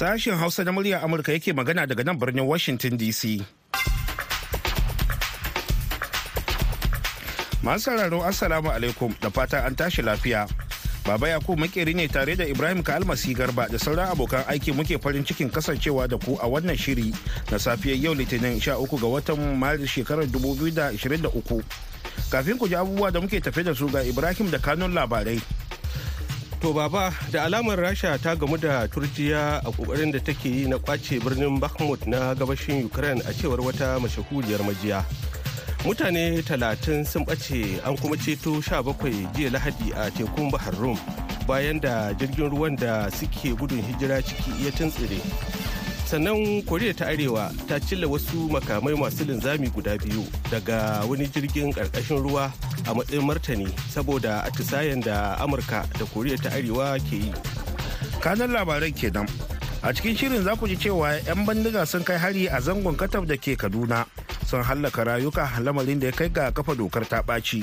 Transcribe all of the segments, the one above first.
Sashen Hausa na murya Amurka yake magana daga nan birnin Washington DC. Masu sauraro Assalamu alaikum da fata an tashi lafiya. Baba Yakubu makeri ne tare da Ibrahim Kalmasi Garba da sauran abokan aiki muke farin cikin kasancewa da ku a wannan shiri na safiyar yau Litinin 13 ga watan Maris shekarar 2023. Kafin ku ji abubuwa da muke tafe da su ga Ibrahim da kanun labarai. To baba da alamar Rasha ta gamu da turjiya a ƙoƙarin da take yi na ƙwace birnin Bakhmut na gabashin Ukraine a cewar wata mashahuriyar majiya. Mutane talatin sun ɓace an kuma ceto sha bakwai jiya lahadi a tekun Bahar Rum bayan da jirgin ruwan da suke gudun hijira ciki ya tuntsire. Sannan Koriya ta Arewa ta cilla wasu makamai masu linzami guda biyu daga wani jirgin ƙarƙashin ruwa a matsayin martani saboda atisayen da amurka da koriya ta arewa ke yi. Kanan labaran kenan. A cikin shirin za ku ji cewa 'yan bandiga sun kai hari a zangon katab da ke kaduna sun hallaka rayuka lamarin da ya kai ga kafa dokar ta ɓaci.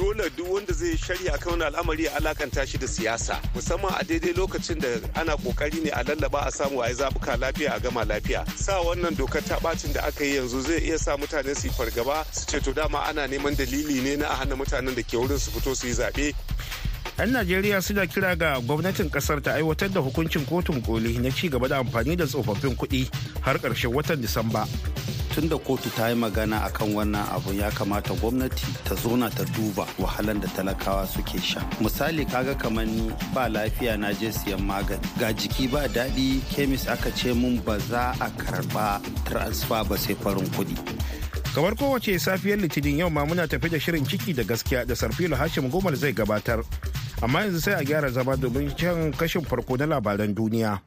Dole duk wanda zai shari'a kan wani al'amari a alakanta shi da siyasa. Musamman a daidai lokacin da ana ƙoƙari ne a lallaba a samu a yi zabuka lafiya a gama lafiya. Sa wannan dokar ta bacin da aka yi yanzu zai iya sa mutane su yi fargaba su ce to dama ana neman dalili ne na a hana mutanen da ke wurin su fito su yi zaɓe. 'yan najeriya suna kira ga gwamnatin ƙasar ta aiwatar da hukuncin kotun koli na ci gaba da amfani da tsofaffin kuɗi har ƙarshen watan disamba. Tun da kotu ta yi magana akan wannan abu ya kamata gwamnati ta zona ta duba wahalan da talakawa suke sha. Misali kaga kamar ni ba lafiya na je siyan magani. Ga jiki ba daɗi kemis aka ce mun ba za a karɓa transfer ba sai farin kuɗi. Kamar kowace safiyar litinin yau ma muna tafi da shirin ciki da gaskiya da sarfilo hashim gomal zai gabatar. Amma yanzu sai a gyara zama domin can kashin farko na labaran duniya.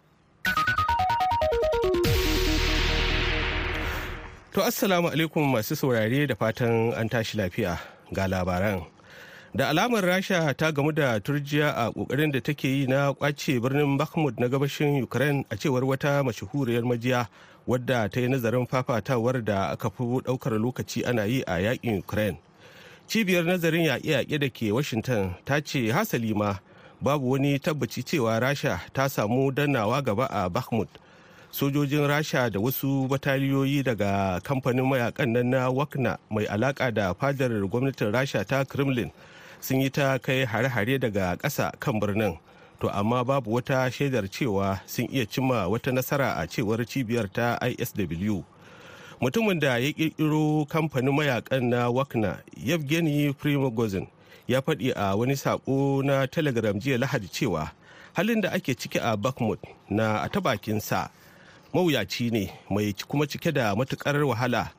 To assalamu alaikum masu saurare da fatan an tashi lafiya ga labaran. Da alamar Rasha ta gamu da turjiya a ƙoƙarin da take yi na ƙwace birnin Bakhmut na gabashin Ukraine a cewar wata mashahuriyar majiya wadda ta yi nazarin fafatawar da aka fi ɗaukar lokaci ana yi a yaƙin Ukraine. Cibiyar nazarin yaƙe-yaƙe da ke Washington ta ce hasali ma babu wani tabbaci cewa Rasha ta samu dannawa gaba a Bakhmut. Sojojin rasha da wasu bataliyoyi daga kamfanin mayaƙan nan na wakna mai alaka da fadar gwamnatin rasha ta kremlin sun yi ta kai hare-hare daga ƙasa kan birnin. To amma babu wata shaidar cewa sun iya cimma wata nasara a cewar cibiyar ta isw mutumin da ya kirkiro kamfanin mayaƙan na wakna yevgeny primogozin ya faɗi a wani saƙo na telegram jiya lahadi cewa halin da ake ciki a bakhmut na a ta bakinsa. Mawuyaci ne mai kuma cike da matuƙar wahala.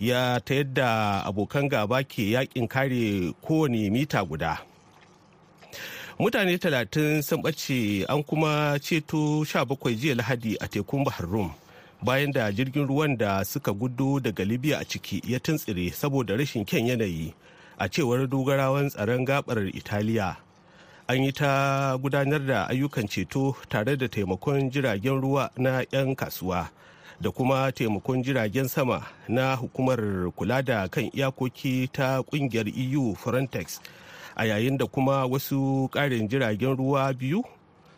Ya ta yadda abokan gaba ke yaƙin kare kowane mita guda. Mutane talatin sun ɓace an kuma ceto 17 jiya lahadi a tekun bahar rum bayan da jirgin ruwan da suka gudu daga libya a ciki ya tuntsire saboda rashin kyan yanayi a cewar dogarawan tsaron gabar italiya. An yi ta gudanar da ayyukan ceto tare da taimakon jiragen ruwa na 'yan kasuwa da kuma taimakon jiragen sama na hukumar kula da kan iyakoki ta ƙungiyar eu frontex. A yayin da kuma wasu ƙarin jiragen ruwa biyu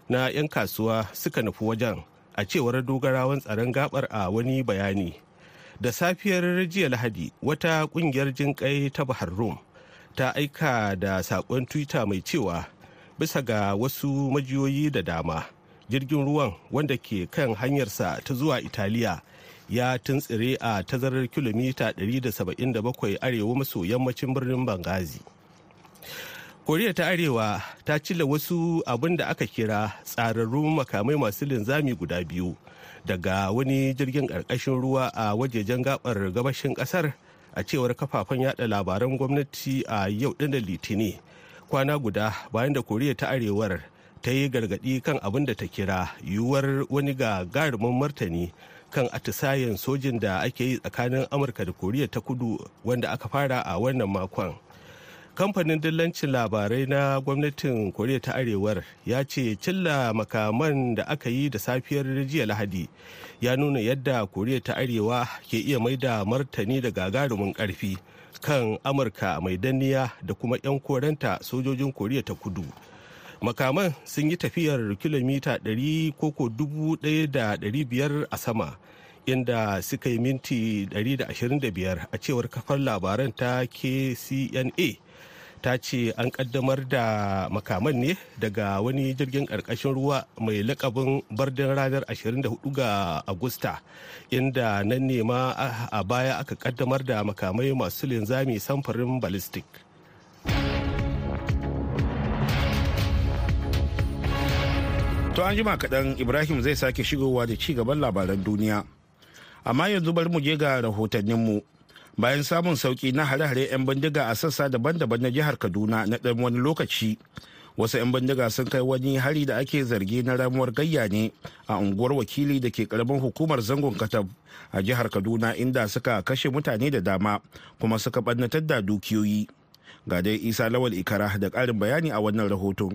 na 'yan kasuwa suka nufi wajen a cewar dogarawan tsaron gabar a wani bayani. Da safiyar jiya lahadi wata ƙungiyar jinƙai ta bahar rum ta aika da saƙon twitter mai cewa bisa ga wasu majiyoyi da dama. Jirgin ruwan wanda ke kan hanyarsa ta zuwa italiya ya tuntsire a tazarar kilomita 177 arewa maso yammacin birnin bangazi koriya ta arewa ta cilla wasu abin da aka kira tsararrun makamai masu linzami guda biyu daga wani jirgin ƙarƙashin ruwa a wajejen gabar gabashin ƙasar a cewar kafafen yada labaran gwamnati a yau ɗin litini kwana guda bayan da koriya ta arewar ta yi gargaɗi kan abin da ta kira yiwuwar wani gagarumin martani kan atisayen sojin da ake yi tsakanin amurka da koriya ta kudu wanda aka fara a wannan makon. Kamfanin dillancin labarai na gwamnatin koriya ta arewar ya ce cilla makaman da aka yi da safiyar jiya lahadi ya nuna yadda koriya ta arewa ke iya mai da martani da gagarumin ƙarfi kan amurka mai danniya da kuma 'yan koranta sojojin koriya ta kudu. Makaman sun yi tafiyar kilomita 100 koko 1,500 a sama inda suka yi minti 125 a cewar kafar labaran ta kcna ta ce an kaddamar da makaman ne daga wani jirgin ƙarƙashin ruwa mai lakabin bardin ranar 24 ga agusta inda nan nema a baya aka kaddamar da makamai masu linzami samfurin ballistic To an jima kaɗan Ibrahim zai sake shigowa da ci gaban labaran duniya. Amma yanzu bari mu je ga rahotanninmu. Bayan samun sauƙi na hare-hare 'yan bindiga a sassa daban-daban na jihar Kaduna na ɗan wani lokaci. Wasu 'yan bindiga sun kai wani hari da ake zargi na ramuwar gayya ne a unguwar wakili da ke ƙaramin hukumar zangon katab a jihar Kaduna inda suka kashe mutane da dama kuma suka ɓannatar da dukiyoyi. Ga dai Isa Lawal Ikara da ƙarin bayani a wannan rahoton.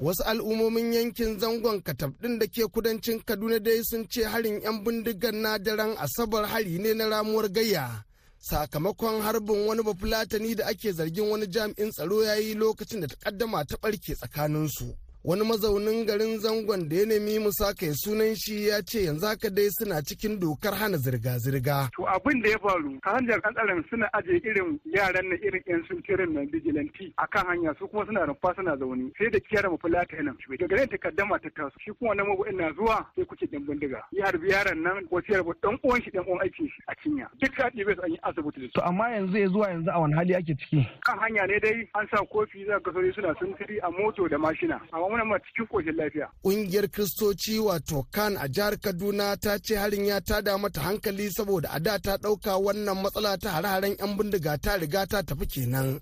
wasu al'ummomin yankin zangon katab ɗin da ke kudancin kaduna dai sun ce harin 'yan bindigar na daren asabar hari ne na ramuwar gayya sakamakon harbin wani bafulatani da ake zargin wani jami'in tsaro ya yi lokacin da takaddama ta ɓarke tsakaninsu. Wani mazaunin garin zangon da ya nemi musa kai sunan shi ya ce yanzu haka dai suna cikin dokar hana zirga-zirga. To abin da ya faru ta hanyar tsaron suna ajiye irin yaran na irin yan sintirin na bijilanti a kan hanya su kuma suna rumfa suna zaune sai da kiyar mafulata nan. Daga nan takaddama ta taso shi kuma wani mabu'in na zuwa sai kuke dan bindiga. Ya harbi yaran nan ko sai yarbu dan uwan shi dan uwan aikin shi a cinya. Duk ka ɗibe su an yi asibiti da su. To amma yanzu ya zuwa yanzu a wani hali ake ciki. Kan hanya ne dai an sa kofi za ka sauri suna sintiri a moto da mashina. Amma muna ma cikin koshin lafiya. Ƙungiyar Kristoci wato kan a jihar Kaduna ta ce harin ya tada mata hankali saboda a da ta ɗauka wannan matsala ta hare-haren 'yan bindiga ta riga ta tafi kenan.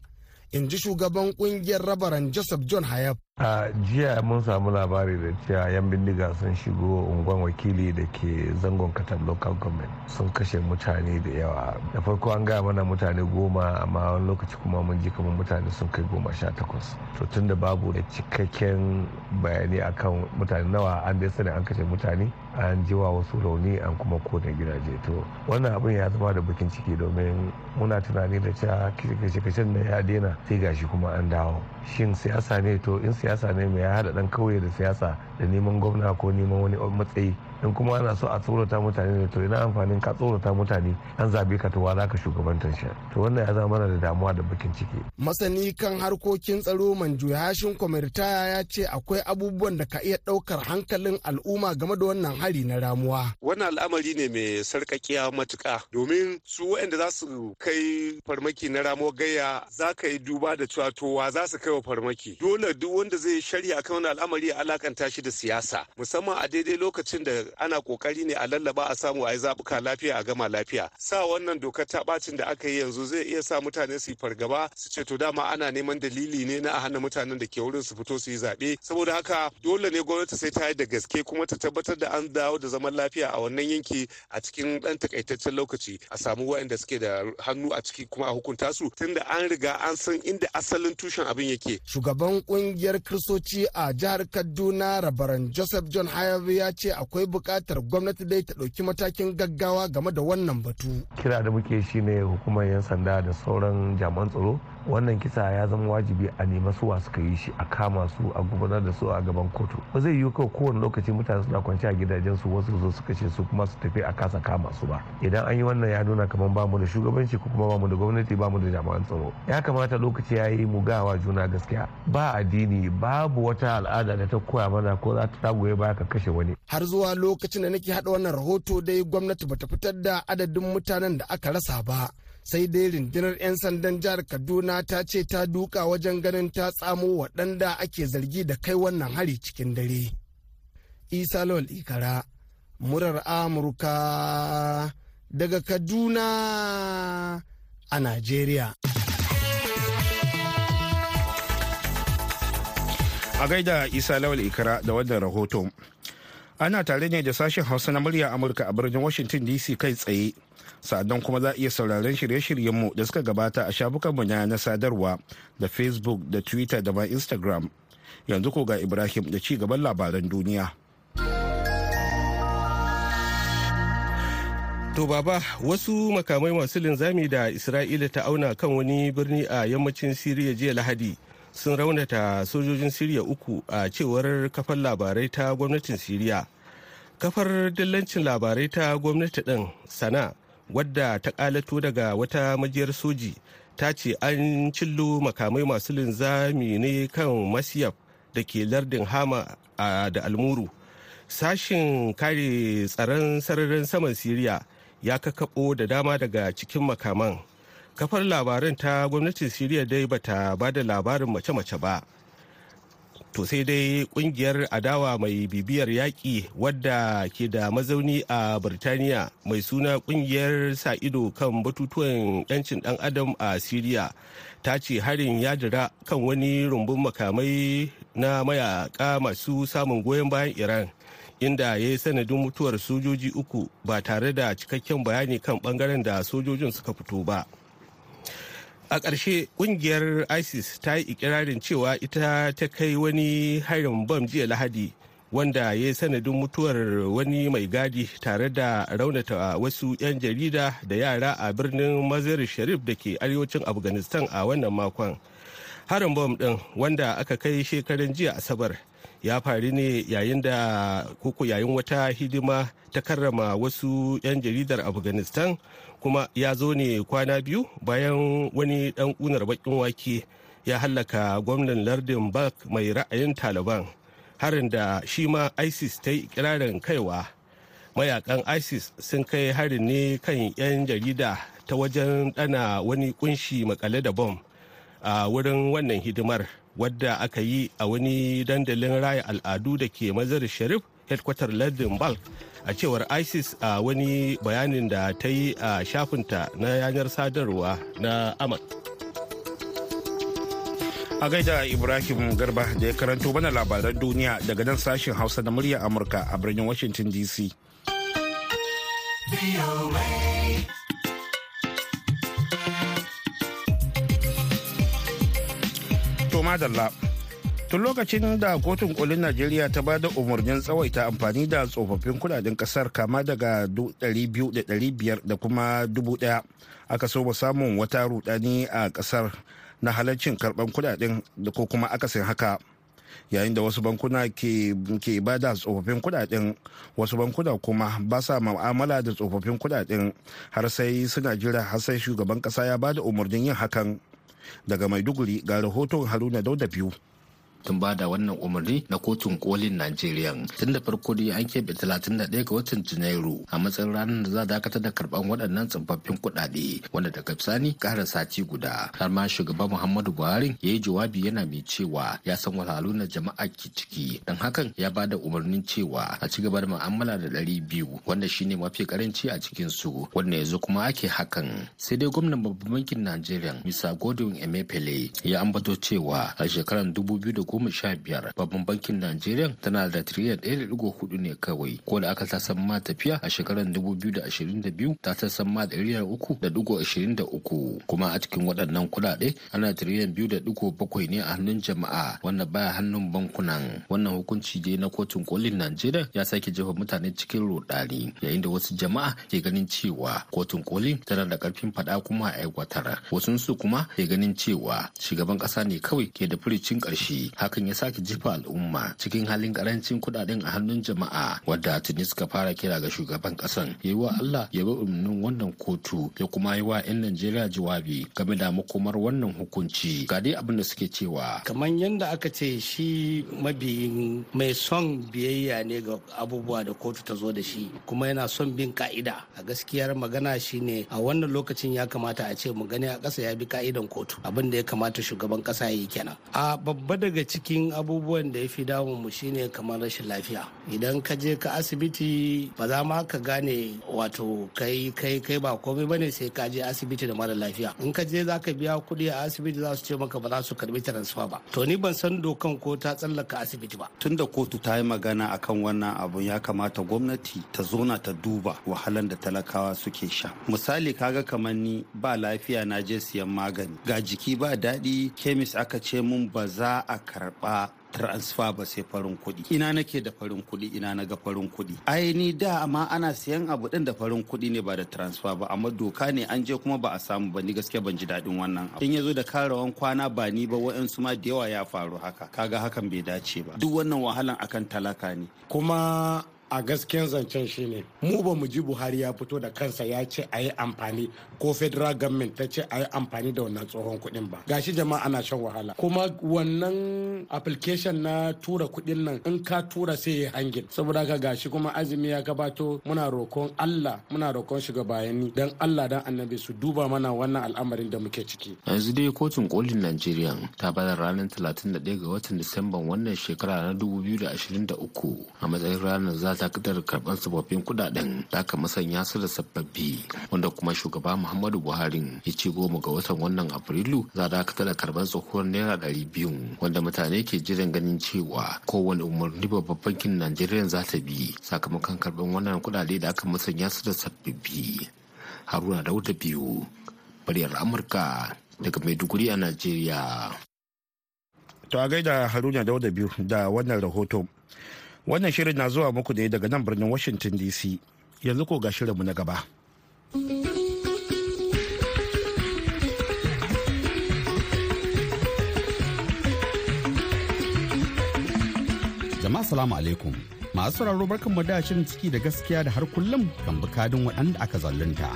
In ji shugaban ƙungiyar rabaran Joseph John Hayab. A jiya mun samu labari da cewa yan bindiga sun shigo unguwan wakili da ke zangon katab local government. Sun kashe mutane da yawa. Da farko an gaya mana mutane goma amma wani lokaci kuma mun ji kamar mutane sun kai goma sha takwas. To tun da babu da cikakken bayani akan mutane nawa an dai sani an kashe mutane an ji wa wasu rauni an kuma ƙone gidaje. To wannan abin ya zama da bakin ciki domin muna tunani da cewa kashe-kashen da ya daina sai gashi kuma an dawo. Shin siyasa ne? To in siyasa ne mai ya haɗa ɗan kauye da siyasa da neman gwamna ko neman wani matsayi. In kuma ana so a tsorata mutane ne to ina amfanin ka tsorata mutane an zaɓe ka to za ka shugabantar shi? To wannan ya zama mana da damuwa da bakin ciki. Masani kan harkokin tsaro manju hashin kwamitaya ya ce akwai abubuwan da ka iya ɗaukar hankalin al'umma game da wannan hari na ramuwa. Wannan al'amari ne mai sarkakiya matuka domin su waɗanda za su kai farmaki na ramo gayya za ka yi duba da cewa to wa za su kai wa farmaki? Dole duk wanda zai shari'a kan wani al'amari a alakanta shi da siyasa. Musamman a daidai lokacin da ana ƙoƙari ne a lallaba a samu a yi zaɓuka lafiya a gama lafiya. Sa wannan dokar ta bacin da aka yi yanzu zai iya sa mutane su yi fargaba su ce to dama ana neman dalili ne na a hana mutanen da ke wurin su fito su yi zaɓe. Saboda haka dole ne gwamnati sai ta yi da gaske kuma ta tabbatar da an dawo da zaman lafiya a wannan yanki a cikin ɗan takaitaccen lokaci. A samu waɗanda suke da hannu a ciki kuma a hukunta su tunda an riga an san inda asalin tushen abin yake. Shugaban ƙungiyar Kiristoci a jihar Kaduna Rabaran Joseph John Hayabu ya ce akwai buƙatar gwamnati dai ta ɗauki matakin gaggawa game da wannan batu. kira da muke shi ne hukumar 'yan sanda da sauran jami'an tsaro. Wannan kisa ya zama wajibi a nema suwa suka yi shi a kama su a gudanar da su a gaban kotu. Ba zai yiwu kawai kowane lokaci mutane suna kwanci a gidajen su wasu zo su kashe su kuma su tafi a kasa kama su ba. Idan an yi wannan ya nuna kamar ba mu da shugabanci ko kuma ba mu da gwamnati ba mu da jami'an tsaro. Ya kamata lokaci ya yi mu gawa juna gaskiya. Ba addini babu wata al'ada da ta koya mana ko za ta goye baya ka kashe wani. Har zuwa lokacin da nake haɗa wannan rahoto dai gwamnati bata fitar da adadin mutanen da aka rasa ba. Sai dai rundunar 'yan sandan jihar kaduna ta ce ta duka wajen ganin ta tsamo waɗanda ake zargi da kai wannan hari cikin dare. Isa lawal ikara murar amurka daga kaduna a najeriya. A gaida isa lawal ikara da wannan rahoton. Ana tare ne da sashen hausa na murya amurka a birnin washington dc kai tsaye. Sa'adan kuma za a iya sauraron shirye-shiryenmu da suka gabata a shafukanmu na na sadarwa da facebook da twitter da ma instagram. Yanzu ko ga ibrahim da ci gaban labaran duniya. To baba wasu makamai masu linzami da Isra'ila ta auna kan wani birni a yammacin Siriya jiya Lahadi sun raunata sojojin siriya uku a cewar kafar labarai ta gwamnatin siriya. Kafar dillancin labarai ta gwamnati ɗin sana wadda ta ƙalato daga wata majiyar soji ta ce an cillo makamai masu linzami ne kan masiyaf da ke lardin hama da almuru. Sashin kare tsaron sararin saman siriya ya kakabo da dama daga cikin makaman. Kafar labaran ta gwamnatin siriya dai bata ba da labarin mace-mace ba. To sai dai ƙungiyar adawa mai bibiyar yaƙi wadda ke da mazauni a birtaniya mai suna ƙungiyar sa ido kan batutuwan 'yancin dan adam a siriya ta ce harin ya jira kan wani rumbun makamai na mayaka masu samun goyon bayan iran inda ya yi sanadin mutuwar sojoji uku ba tare da cikakken bayani kan ɓangaren da sojojin suka fito ba. A ƙarshe ƙungiyar isis ta yi ikirarin cewa ita ta kai wani harin bam jiya lahadi wanda ya yi sanadin mutuwar wani mai gadi tare da raunata wasu 'yan jarida da yara a birnin mazar sharif da ke arewacin afghanistan a wannan makon. Harin bom ɗin wanda aka kai shekaran jiya asabar ya faru ne yayin da koko yayin wata hidima ta karrama wasu 'yan jaridar afghanistan kuma ya zo ne kwana biyu bayan wani dan kunar bakin wake ya hallaka gwamnan lardin bak mai ra'ayin taliban harin da shi ma isis ta yi ikirarin kaiwa. Mayakan isis sun kai harin ne kan 'yan jarida ta wajen dana wani ƙunshi makale da bom a wurin wannan hidimar. Wadda aka yi a wani dandalin raya al'adu da ke mazar sharif headquarter lardin balk. A cewar isis a wani bayanin da ta yi a shafinta na yanar sadarwa na amak a gaida ibrahim garba da ya karanto mana labaran duniya daga nan sashen hausa na murya amurka a birnin washington dc to madalla. Tun lokacin da kotun kolin najeriya ta ba da umarnin tsawaita amfani da tsofaffin kuɗaɗen ƙasar kama daga 200,500 da kuma 1,000 aka so samun wata rudani a ƙasar na halarcin karɓan kuɗaɗen da ko kuma akasin haka. Yayin da wasu bankuna ke, ke ba da tsofaffin kuɗaɗen wasu bankuna kuma ba sa ma'amala da tsofaffin kuɗaɗen har sai suna jira har sai shugaban kasa ya ba da umarnin yin hakan. Daga maiduguri ga rahoton haruna dauda biyu. Tun ba da wannan umarni na kotun kolin Najeriya. Tun da farko dai an keɓe 31 ga watan Janairu a matsayin ranar da za a dakatar da karɓan waɗannan tsofaffin kuɗaɗe wanda daga bisani ƙara sati guda. Har ma shugaba Muhammadu Buhari ya yi jawabi yana mai cewa ya san wahalhalu na jama'a ke ciki. Don hakan ya ba da umarnin cewa a ci gaba da mu'amala da ɗari biyu wanda shine mafi karanci a cikin su wanda yanzu kuma ake hakan. Sai dai gwamnan babban bankin Najeriya Mr. Godwin Emefiele ya ambato cewa a shekarar 2000 goma sha biyar. Babban bankin najeriya tana da tiriliyan ɗaya da ɗigo huɗu ne kawai. Ko da aka tasan ma tafiya a shekarar dubu biyu da ashirin da biyu ta tasan ma tiriliyan uku da ɗigo ashirin da uku. Kuma a cikin waɗannan kuɗaɗe ana tiriliyan biyu da ɗigo bakwai ne a hannun jama'a. Wanda baya hannun bankunan. Wannan hukunci dai na kotun kolin najeriya ya sake jefa mutane cikin rudani yayin da wasu jama'a ke ganin cewa kotun kolin tana da ƙarfin faɗa kuma a aiwatar. Wasu su kuma ke ganin cewa shugaban ƙasa ne kawai ke da furicin ƙarshe. Hakan ya sake jefa al'umma cikin halin ƙarancin kuɗaɗen a hannun jama'a wadda tuni suka fara kira ga shugaban kasan ya yi wa Allah ya bi umarnin wannan kotu ya kuma yi wa 'yan Najeriya jawabi game da makomar wannan hukunci. Ga dai abin da suke cewa. Kamar yadda aka ce shi mabiyin mai son biyayya ne ga abubuwa da kotu ta zo da shi kuma yana son bin ka'ida. A gaskiyar magana shine a wannan lokacin ya kamata a ce mu gani a ƙasa ya bi ka'idan kotu. Abin da ya kamata shugaban ƙasa ya yi kenan. A babba daga cikin abubuwan da ya fi damun mu shine kamar rashin lafiya. Idan ka je ka asibiti ba za ma ka gane wato kai kai kai ba komai ba ne sai ka je asibiti da mara lafiya. In ka je zaka biya kuɗi a asibiti za su ce maka ba za su karɓi transfer ba. To ni ban san dokan ko ta tsallaka asibiti ba. Tunda kotu ta yi magana akan wannan abun ya kamata gwamnati ta zona ta duba wahalan da talakawa suke sha. Misali kaga kamar ni ba lafiya na je siyan magani. Ga jiki ba daɗi kemis aka ce mun ba za a karɓa transfer ba sai farin kuɗi. Ina nake da farin kuɗi ina na ga farin kuɗi. Ai ni da amma ana siyan abu din da farin kuɗi ne ba da transfer ba amma doka ne an je kuma ba a samu ba. Ni gaskiya ban ji daɗin wannan abu. In ya zo da karawan kwana ba ni ba wa'yansu ma da yawa ya faru haka. Kaga hakan bai dace ba. Duk wannan wahalan akan talaka ne. Kuma a gaskiyan zancen shine mu ba mu ji buhari ya fito da kansa ya ce a yi amfani ko federal government ta ce a yi amfani da wannan tsohon kuɗin ba. Gashi jama'a ana shan wahala. Kuma wannan application na tura kuɗin nan in ka tura sai ya hangin. Saboda ka gashi kuma azumi ya gabato muna rokon allah muna rokon shugabanni dan allah dan annabi su duba mana wannan al'amarin da muke ciki. Yanzu dai kotun kolin najeriya ta ba da ranar 31 ga watan disamban wannan shekara na 2023 a matsayin ranar za dakatar karɓar sababbin kuɗaɗen da aka masanya su da sababbi wanda kuma shugaba muhammadu buhari ya ce goma ga watan wannan afrilu za a dakatar da karɓar tsohuwar naira ɗari biyu wanda mutane ke jiran ganin cewa kowane umarni babban bankin najeriya za ta bi sakamakon karɓar wannan kudade da aka masanya su da sababbi. Haruna dauda biyu muryar amurka daga maiduguri a najeriya. To a gaida haruna dauda biyu da wannan rahoto. Wannan shirin na zuwa muku ne daga nan birnin washington dc yanzu ko ga shirinmu na gaba. Jama'a salamu alaikum. Masu sauraro barkan mu da shirin ciki da gaskiya da har kullum kan bukadin waɗanda aka zalunta.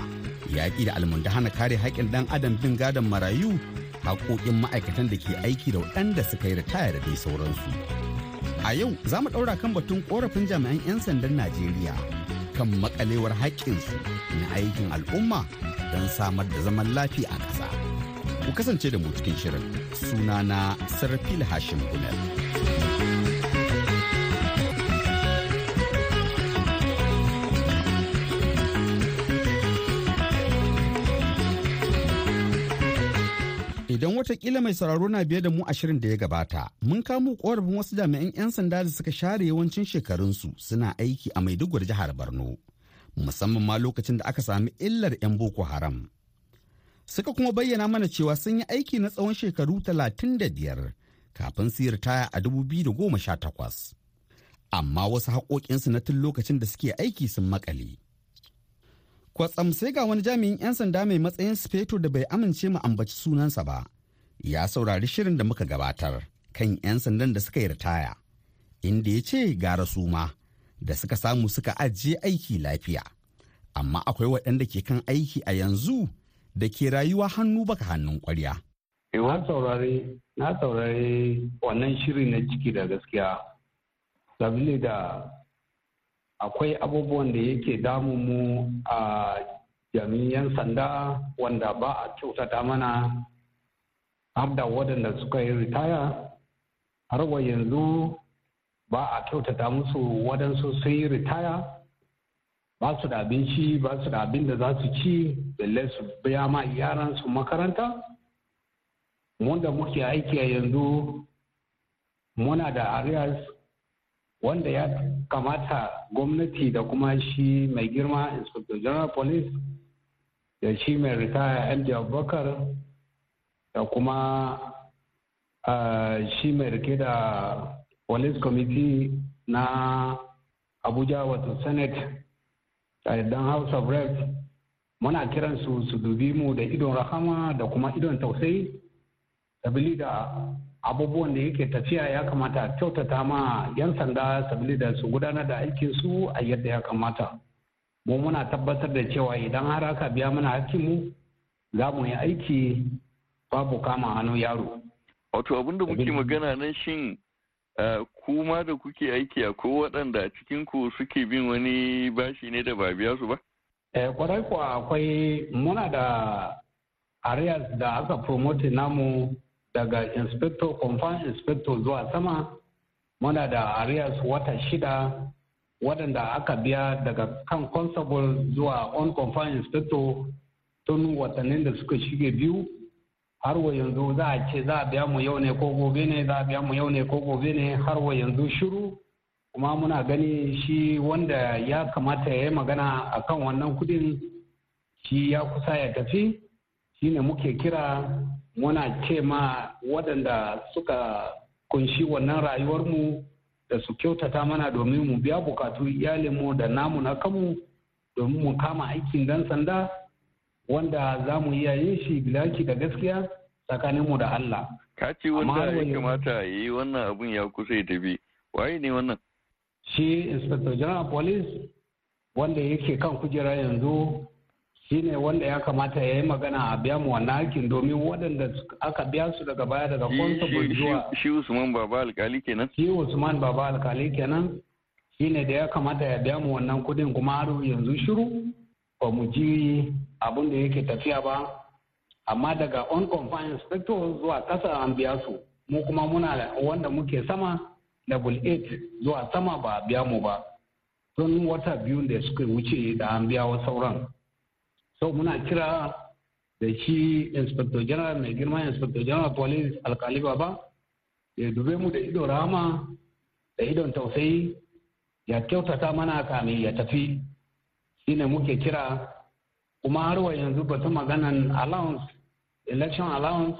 Yaƙi da almundahana kare haƙƙin ɗan adam bin gadon marayu haƙoƙin ma'aikatan da ke aiki da waɗanda suka yi ritaya da dai sauransu. A yau za mu ɗaura kan batun ƙorafin jami'an 'yan sandan Najeriya kan makalewar haƙƙinsu na aikin al'umma don samar da zaman lafiya a ƙasa. Ku kasance da mu cikin shirin sunana Sarfil Hashim Gunel. Wataƙila mai sauraro na biye da mu a shirin da ya gabata, mun kamo korafin wasu jami'an 'yan sanda da suka share yawancin shekarunsu suna aiki a Maiduguri jihar Borno, musamman ma lokacin da aka sami illar 'yan Boko Haram. Suka kuma bayyana mana cewa sun yi aiki na tsawon shekaru talatin da biyar kafin su yi ritaya a dubu biyu da goma sha takwas. Amma wasu haƙoƙinsu na tun lokacin da suke aiki sun makale. kwatsam sai ga wani jami'in 'yan sanda mai matsayin sufeto da bai amince mu ambaci sunansa ba ya saurari shirin da muka gabatar kan 'yan sandan da suka yi ritaya inda ya ce gara suma da suka samu suka ajiye aiki lafiya amma akwai waɗanda ke kan aiki a yanzu da ke rayuwa hannu baka hannun kwarya. na saurari na saurari wannan shiri na ciki da gaskiya sabili da akwai abubuwan da yake damun mu a jami'an sanda wanda ba a kyautata mana har da waɗanda suka yi ritaya har wa yanzu ba a kyautata musu waɗansu sun yi ritaya. Ba su da abinci ba su da abin da za su ci balle su biya ma yaransu makaranta. Wanda muke aiki a yanzu muna da arias wanda ya kamata gwamnati da kuma shi mai girma inspector general police da shi mai ritaya md abubakar da kuma shi mai riƙe da police committee na abuja wato senate dan house of reps muna kiransu su dubi mu da idon rahama da kuma idon tausayi sabili da abubuwan da yake tafiya ya kamata kyautata ma 'yan sanda sabili da su gudanar da aikin su a yadda ya kamata. Mu muna tabbatar da cewa idan har aka biya mana hakkinmu za mu yi aiki babu kama hannu yaro. Wato abin da muke magana nan shin kuma da kuke aiki a ko waɗanda cikin ku suke bin wani bashi ne da ba biya su ba? Kwarai kuwa akwai muna da areas da aka promote namu daga inspector confirm inspector zuwa sama. Muna da arias wata shida waɗanda aka biya daga kan constable zuwa on confirm inspector tun watannin da suka shige biyu. Har wa yanzu za a ce za a biya mu yau ne ko gobe ne za a biya mu yau ne ko gobe ne har wa yanzu shiru. Kuma muna gani shi wanda ya kamata ya yi magana akan wannan kuɗin shi ya kusa ya tafi. Shine muke kira muna ce ma waɗanda suka ƙunshi wannan rayuwarmu da su kyautata mana domin mu biya bukatu iyalinmu da namu na kanmu domin mu kama aikin dan sanda. Wanda za mu iya yin shi bilaki da gaskiya tsakaninmu da Allah. Ka ce wanda ya kamata ya yi wannan abun ya kusa ya tafi. Waye ne wannan? Shi Inspector General Police wanda yake kan kujera yanzu shi ne wanda ya kamata ya yi magana a biya mu wannan aikin domin waɗanda aka biya su daga baya daga constable zuwa. Shi Usman Baba alkali kenan? Shi Usman Baba alkali kenan. Shi ne da ya kamata ya biya mu wannan kuɗin kuma har yanzu shiru ba mu ji abin da yake tafiya ba. Amma daga on confined inspector zuwa kasa an biya su. Mu kuma muna wanda muke sama level 8 zuwa sama ba biya mu ba. Tun wata biyu da suka wuce da an biya wa sauran. So muna kira da shi inspector general mai girma inspector general police alkali baba ya dube mu da ido rama da idon tausayi ya kyautata mana kamin ya tafi. Shine muke kira. Kuma har wa yanzu batu maganan allowance election allowance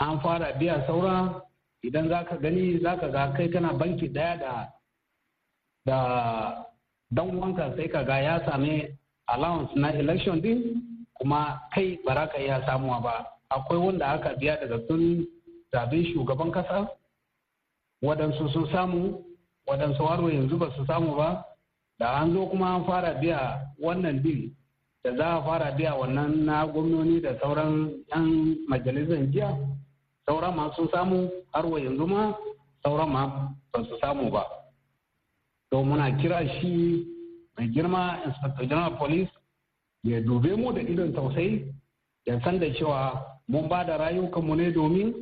an fara biya saura. Idan za ka gani za ka ga kai kana banki ɗaya da da dan wanka sai ka ga ya sami allowance na election din. Kuma kai ba ka iya samuwa ba. Akwai wanda aka biya daga sun zaɓe shugaban kasa waɗansu sun samu waɗansu har yanzu ba su samu ba. Da an zo kuma an fara biya wannan bil da za a fara biya wannan na gwamnoni da sauran 'yan majalisar jiya sauran ma sun samu har wa yanzu ma sauran ma ba su samu ba. To muna kira shi mai girma inspector general police ya dube mu da idon tausayi ya san da cewa mun ba da rayukanmu ne domin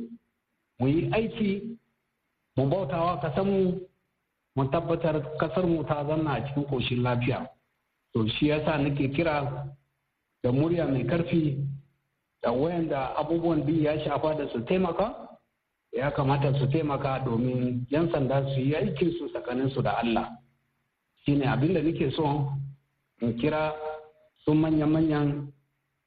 mu yi aiki mu bautawa kasanmu mu tabbatar ƙasar mu ta zanna a cikin koshin lafiya. To shi yasa nake kira da murya mai ƙarfi da wayanda abubuwan biyu ya shafa da su taimaka ya kamata su taimaka domin yan sanda su yi aikin su tsakanin su da Allah. Shine abin da nake so in kira sun manyan-manyan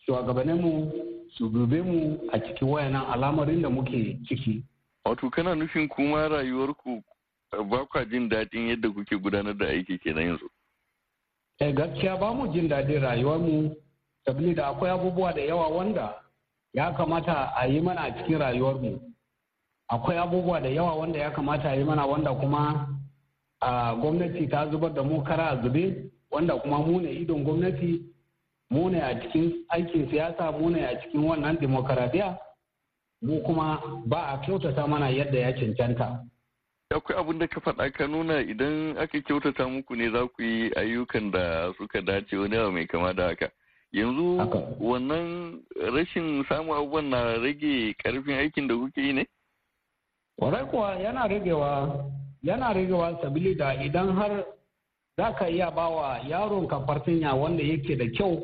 shugabanninmu su dube mu a cikin wayanan al'amarin da muke ciki. Wato kana nufin kuma rayuwarku ba kwa jin daɗin yadda kuke gudanar da aiki kenan yanzu. Eh gaskiya ba mu jin daɗin rayuwarmu sabili da akwai abubuwa da yawa wanda ya kamata a yi mana a cikin rayuwarmu. Akwai abubuwa da yawa wanda ya kamata a yi mana wanda kuma a gwamnati ta zubar da mu kara a zube wanda kuma mu ne idon gwamnati mu ne a cikin aikin siyasa mu ne a cikin wannan demokaradiyya mu kuma ba a kyautata mana yadda ya cancanta. Akwai abin da ka faɗa ka nuna idan aka kyautata muku ne za ku yi ayyukan da suka dace wani abu mai kama da haka. Yanzu wannan rashin samun abubuwan na rage ƙarfin aikin da kuke yi ne? Kwarai kuwa yana ragewa yana ragewa sabili da idan har za ka iya bawa yaron ka fartinya wanda yake da kyau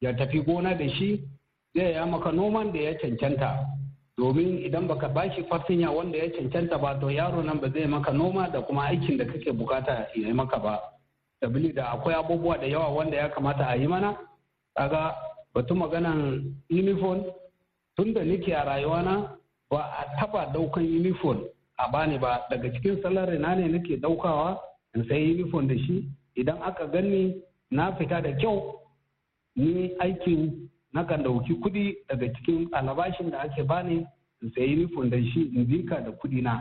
ya tafi gona da shi zai ya maka noman da ya cancanta. Domin idan baka bashi fartinya wanda ya cancanta ba to yaro nan ba zai maka noma da kuma aikin da kake buƙata ya yi maka ba. Sabili da akwai abubuwa da yawa wanda ya kamata a yi mana. Kaga batun maganan uniform tun da nake a rayuwana ba a taba ɗaukan uniform a bani ba. Daga cikin salari na ne nake daukawa in sai uniform da shi. Idan aka gani na fita da kyau ni aikin nakan ɗauki kuɗi daga cikin alabashin da ake bani in sayi nufin da shi in jinka da kuɗi na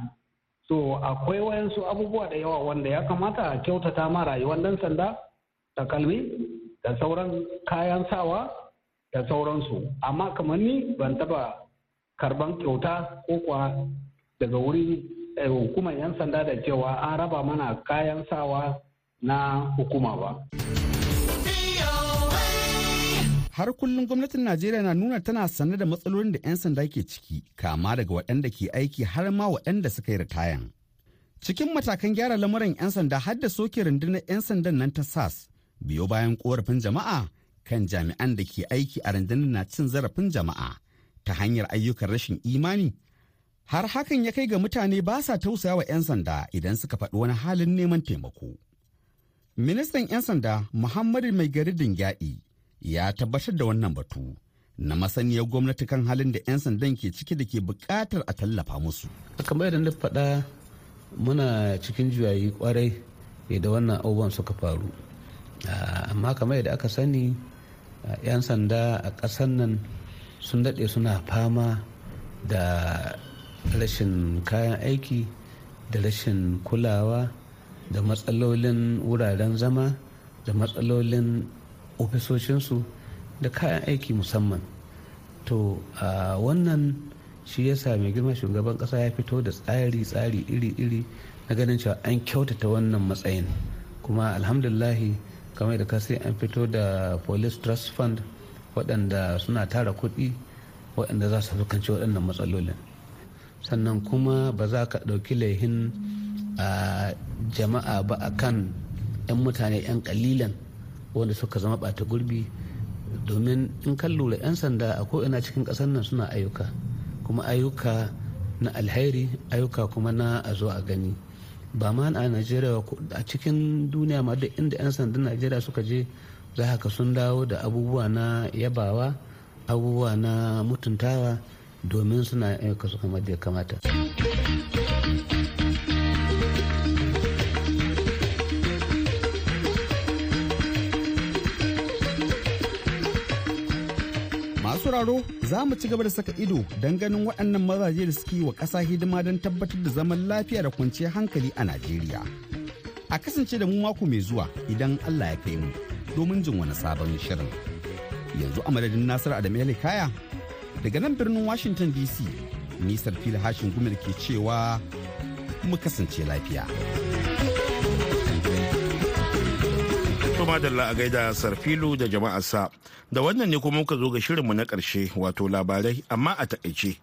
so akwai wayansu abubuwa da yawa wanda ya kamata a kyautata ma rayuwar dan sanda takalmi da sauran kayan sawa da sauransu amma kamar ni ban taba karɓan kyauta ko kuwa daga wurin hukumar yan sanda da cewa an raba mana kayan sawa na hukuma ba. Har kullum gwamnatin najeriya na nuna tana sane da matsalolin da 'yan sanda ke ciki kama daga waɗanda ke aiki har ma waɗanda suka yi ritayan. Cikin matakan gyara lamuran 'yan sanda har da soke rundunar 'yan sandan nan ta sas biyo bayan korafin jama'a kan jami'an da ke aiki a rundunar na cin zarafin jama'a ta hanyar ayyukan rashin imani. Har hakan ya kai ga mutane ba sa tausaya wa 'yan sanda idan suka faɗi wani halin neman taimako. Ministan 'yan sanda muhammadu mai gari dingyadi ya tabbatar da wannan batu na masaniyar gwamnati kan halin da 'yan sandan ke ciki da ke buƙatar a tallafa musu. kamar yadda na faɗa muna cikin juyayi ƙwarai da wannan abubuwan suka faru amma kamar yadda aka sani 'yan sanda a ƙasar nan sun daɗe suna fama da rashin kayan aiki da rashin kulawa da matsalolin wuraren zama da matsalolin ofisoshinsu da kayan aiki musamman. To wannan shi ya mai girma shugaban kasa ya fito da tsari-tsari iri-iri na ganin cewa an kyautata wannan matsayin. Kuma alhamdulahi kamar da kasi an fito da police trust fund waɗanda suna tara kuɗi waɗanda za su fuskanci waɗannan matsalolin. Sannan kuma ba za ka ɗauki laihin a jama'a ba a kan 'yan mutane 'yan kalilan wanda suka zama ɓata gurbi. Domin in kan lura 'yan sanda a ko'ina cikin ƙasar nan suna ayyuka kuma ayyuka na alheri ayyuka kuma na a zo a gani. Ba ma a najeriya a cikin duniya ma duk inda 'yan sandan najeriya suka je za haka sun dawo da abubuwa na yabawa abubuwa na mutuntawa domin suna ayyuka su kamar da ya kamata. Masu raro za mu ci gaba da saka ido don ganin waɗannan mazaje da suke wa ƙasa hidima don tabbatar da zaman lafiya da kwanciyar hankali a Najeriya. A kasance da mu mako mai zuwa idan Allah ya kai mu domin jin wani sabon shirin. Yanzu a madadin Nasiru Adamu Kaya daga nan birnin Washington DC, nisar fili hashin gumil ke cewa mu kasance lafiya. Da a gaida Sarfilu da jama'arsa. Da wannan ne kuma muka zo ga shirinmu na ƙarshe wato labarai amma a taƙaice.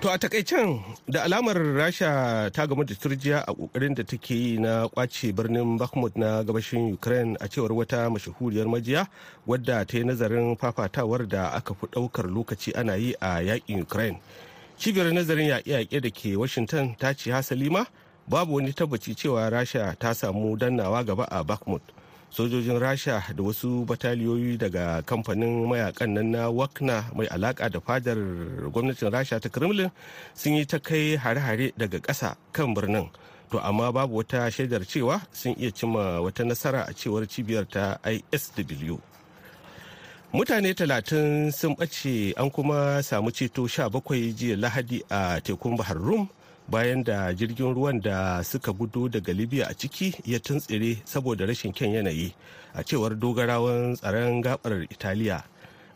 To a takaicen da alamar Rasha ta gamu da turjiya a ƙoƙarin da take yi na ƙwace birnin Bakhmut na gabashin Ukraine a cewar wata mashahuriyar majiya wadda ta yi nazarin fafatawar da aka fi ɗaukar lokaci ana yi a yaƙin Ukraine. Cibiyar nazarin yaƙe-yaƙe da ke Washington ta ce hasalima babu wani tabbaci cewa Rasha ta samu dannawa gaba a Bakhmut. sojojin rasha da wasu bataliyoyi daga kamfanin mayaƙan nan na wakna mai alaka da fadar gwamnatin rasha ta kremlin sun yi ta kai hare-hare daga ƙasa kan birnin. To amma babu wata shaidar cewa sun iya cimma wata nasara a cewar cibiyar ta isw mutane talatin sun ɓace an kuma samu ceto sha bakwai jiya lahadi a tekun bahar rum. Bayan da jirgin ruwan da suka gudu daga libya a ciki ya tuntsire saboda rashin kyan yanayi. A cewar dogarawan tsaron gabar italiya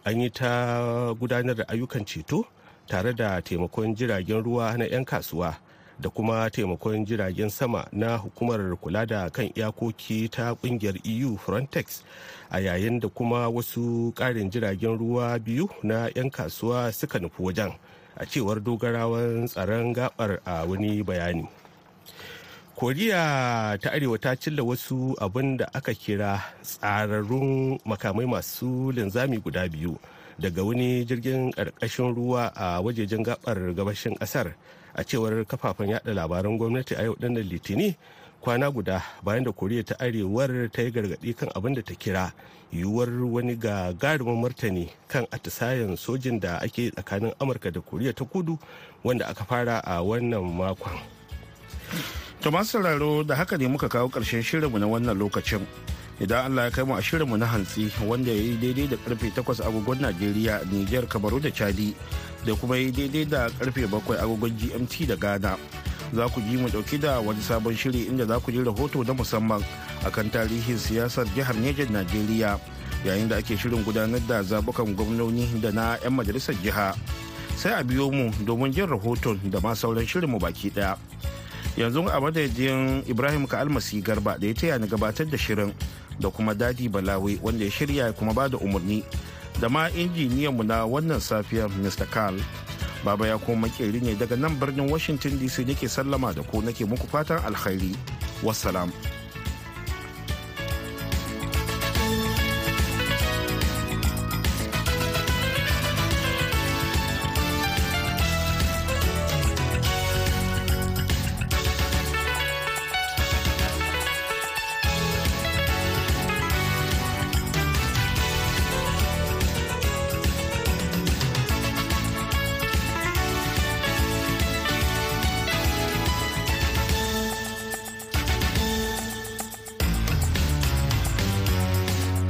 an yi ta gudanar da ayyukan ceto tare da taimakon jiragen ruwa na 'yan kasuwa da kuma taimakon jiragen sama na hukumar kula da kan iyakoki ta ƙungiyar eu frontex a yayin da kuma wasu ƙarin jiragen ruwa biyu na 'yan kasuwa suka nufi wajen. A cewar dogarawan tsaron gabar a wani bayani. Koriya ta arewa ta cilla wasu abin da aka kira tsararrun makamai masu linzami guda biyu daga wani jirgin ƙarƙashin ruwa a wajejen gabar gabashin ƙasar. A cewar kafafen yada labaran gwamnati a yau ɗannan litini kwana guda bayan da koriya ta arewar ta yi gargaɗi kan abin da ta kira yiwuwar wani gagarumin martani kan atisayen sojin da ake tsakanin amurka da koriya ta kudu wanda aka fara a wannan makon. To sauraro da haka ne muka kawo ƙarshen shirinmu na wannan lokacin. Idan allah ya kai mu a shirinmu na hantsi wanda ya yi daidai da ƙarfe 8 agogon najeriya niger kamaru da chadi da kuma yi daidai da ƙarfe 7 agogon gmt da ghana. Za ku ji mu ɗauki da wani sabon shiri inda za ku ji rahoto na musamman akan tarihin siyasar jihar Nejan Najeriya yayin da ake shirin gudanar da zabukan gwamnoni da na 'yan majalisar jiha. Sai a biyo mu domin jin rahoton da ma sauran shirinmu baki ɗaya. Yanzu a madadin Ibrahim Ka'almasi Garba da ya taya ni gabatar da shirin da kuma Dadi Balawi wanda ya shirya kuma ba da umarni da ma injiniyanmu na wannan safiyar Mr. Carl. Baba ya kuma makeri ne daga nan birnin Washington DC nake sallama da ku nake muku fatan alkhairi. Wassalam.